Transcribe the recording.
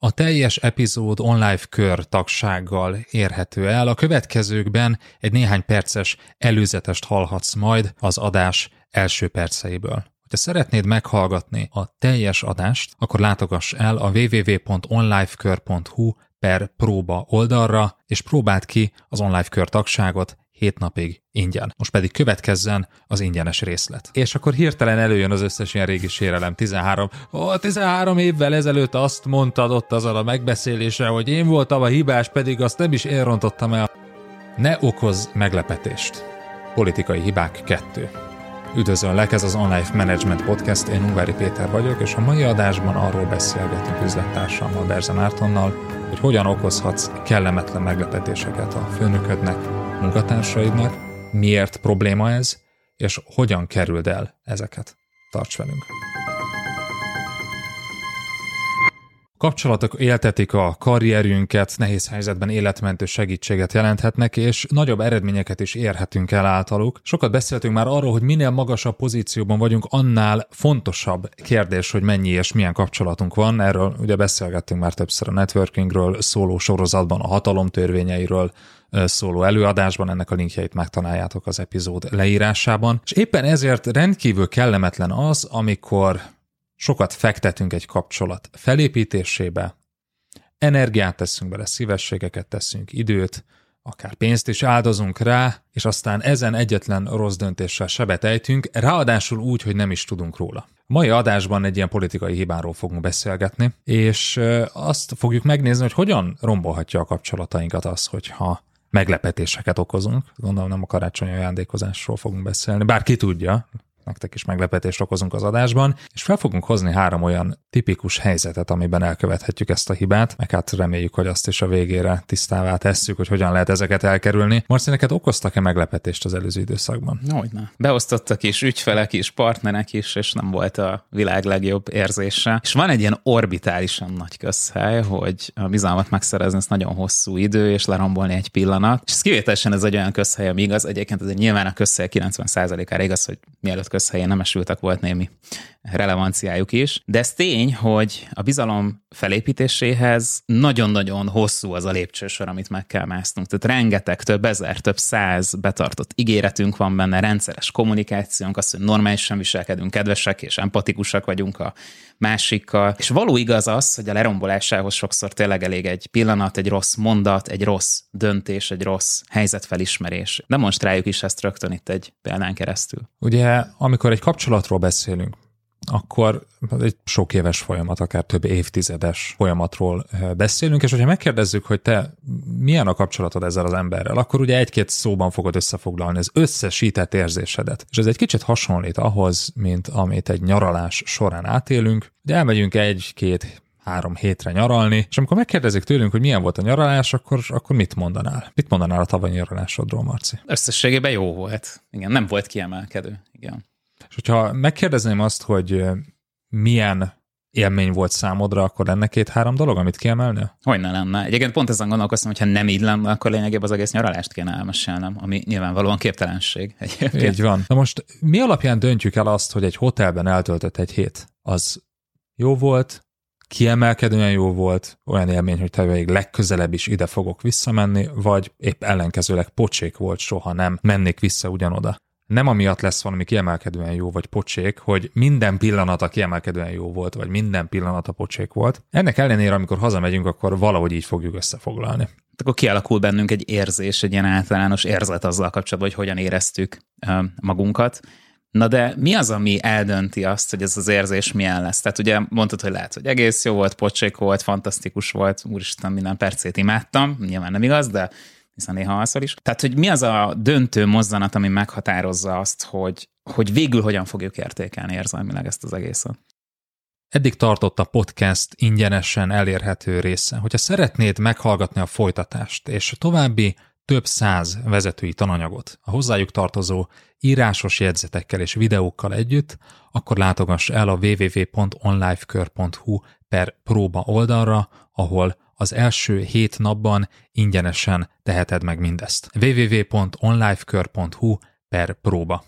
A teljes epizód online kör tagsággal érhető el. A következőkben egy néhány perces előzetest hallhatsz majd az adás első perceiből. Ha szeretnéd meghallgatni a teljes adást, akkor látogass el a www.onlifekör.hu per próba oldalra, és próbáld ki az online kör tagságot 7 napig ingyen. Most pedig következzen az ingyenes részlet. És akkor hirtelen előjön az összes ilyen régi sérelem. 13. Ó, 13 évvel ezelőtt azt mondtad ott azon a megbeszélésre, hogy én voltam a hibás, pedig azt nem is én rontottam el. Ne okoz meglepetést. Politikai hibák 2. Üdvözöllek, ez az Online Management Podcast, én Ungvári Péter vagyok, és a mai adásban arról beszélgetünk üzlettársammal, Berze Mártonnal, hogy hogyan okozhatsz kellemetlen meglepetéseket a főnöködnek, munkatársaidnak, miért probléma ez, és hogyan kerüld el ezeket. Tarts velünk! Kapcsolatok éltetik a karrierünket, nehéz helyzetben életmentő segítséget jelenthetnek, és nagyobb eredményeket is érhetünk el általuk. Sokat beszéltünk már arról, hogy minél magasabb pozícióban vagyunk, annál fontosabb kérdés, hogy mennyi és milyen kapcsolatunk van. Erről ugye beszélgettünk már többször a networkingről, szóló sorozatban, a hatalom törvényeiről, szóló előadásban, ennek a linkjeit megtaláljátok az epizód leírásában. És éppen ezért rendkívül kellemetlen az, amikor sokat fektetünk egy kapcsolat felépítésébe, energiát teszünk bele, szívességeket teszünk, időt, akár pénzt is áldozunk rá, és aztán ezen egyetlen rossz döntéssel sebet ejtünk, ráadásul úgy, hogy nem is tudunk róla. Mai adásban egy ilyen politikai hibáról fogunk beszélgetni, és azt fogjuk megnézni, hogy hogyan rombolhatja a kapcsolatainkat az, hogyha meglepetéseket okozunk. Gondolom nem a karácsonyi ajándékozásról fogunk beszélni, bár ki tudja, nektek is meglepetést okozunk az adásban, és fel fogunk hozni három olyan tipikus helyzetet, amiben elkövethetjük ezt a hibát, meg hát reméljük, hogy azt is a végére tisztává tesszük, hogy hogyan lehet ezeket elkerülni. Marci, neked okoztak-e meglepetést az előző időszakban? Hogyne. Beosztottak is, ügyfelek is, partnerek is, és nem volt a világ legjobb érzése. És van egy ilyen orbitálisan nagy közhely, hogy a bizalmat megszerezni ez nagyon hosszú idő, és lerombolni egy pillanat. És ez kivételesen ez egy olyan közhely, ami igaz. Egyébként ez nyilván a közhely 90%-ára igaz, hogy mielőtt közhelyén nem esültek, volt némi relevanciájuk is. De ez tény, hogy a bizalom felépítéséhez nagyon-nagyon hosszú az a lépcsősor, amit meg kell másznunk. Tehát rengeteg, több ezer, több száz betartott ígéretünk van benne, rendszeres kommunikációnk, azt, hogy normálisan viselkedünk, kedvesek és empatikusak vagyunk a másikkal. És való igaz az, hogy a lerombolásához sokszor tényleg elég egy pillanat, egy rossz mondat, egy rossz döntés, egy rossz helyzetfelismerés. Demonstráljuk is ezt rögtön itt egy példán keresztül. Ugye, amikor egy kapcsolatról beszélünk, akkor egy sok éves folyamat, akár több évtizedes folyamatról eh, beszélünk, és hogyha megkérdezzük, hogy te milyen a kapcsolatod ezzel az emberrel, akkor ugye egy-két szóban fogod összefoglalni az összesített érzésedet. És ez egy kicsit hasonlít ahhoz, mint amit egy nyaralás során átélünk. De elmegyünk egy-két három hétre nyaralni, és amikor megkérdezik tőlünk, hogy milyen volt a nyaralás, akkor, akkor mit mondanál? Mit mondanál a tavalyi nyaralásodról, Marci? Összességében jó volt. Igen, nem volt kiemelkedő. Igen. És hogyha megkérdezném azt, hogy milyen élmény volt számodra, akkor lenne két-három dolog, amit kiemelnél? Hogy ne lenne. Egyébként pont ezen gondolkoztam, hogy ha nem így lenne, akkor lényegében az egész nyaralást kéne elmesélnem, ami nyilvánvalóan képtelenség. Egyébként. Így van. Na most mi alapján döntjük el azt, hogy egy hotelben eltöltött egy hét, az jó volt, kiemelkedően jó volt, olyan élmény, hogy te még legközelebb is ide fogok visszamenni, vagy épp ellenkezőleg pocsék volt, soha nem mennék vissza ugyanoda nem amiatt lesz valami kiemelkedően jó vagy pocsék, hogy minden pillanata kiemelkedően jó volt, vagy minden pillanata pocsék volt. Ennek ellenére, amikor hazamegyünk, akkor valahogy így fogjuk összefoglalni. Akkor kialakul bennünk egy érzés, egy ilyen általános érzet azzal kapcsolatban, hogy hogyan éreztük magunkat. Na de mi az, ami eldönti azt, hogy ez az érzés milyen lesz? Tehát ugye mondtad, hogy lehet, hogy egész jó volt, pocsék volt, fantasztikus volt, úristen, minden percét imádtam, nyilván nem igaz, de hiszen néha alszol is. Tehát, hogy mi az a döntő mozzanat, ami meghatározza azt, hogy, hogy végül hogyan fogjuk értékelni érzelmileg ezt az egészet? Eddig tartott a podcast ingyenesen elérhető része. Hogyha szeretnéd meghallgatni a folytatást és további több száz vezetői tananyagot a hozzájuk tartozó írásos jegyzetekkel és videókkal együtt, akkor látogass el a www.onlifekör.hu per próba oldalra, ahol az első hét napban ingyenesen teheted meg mindezt. www.onlifekör.hu per próba.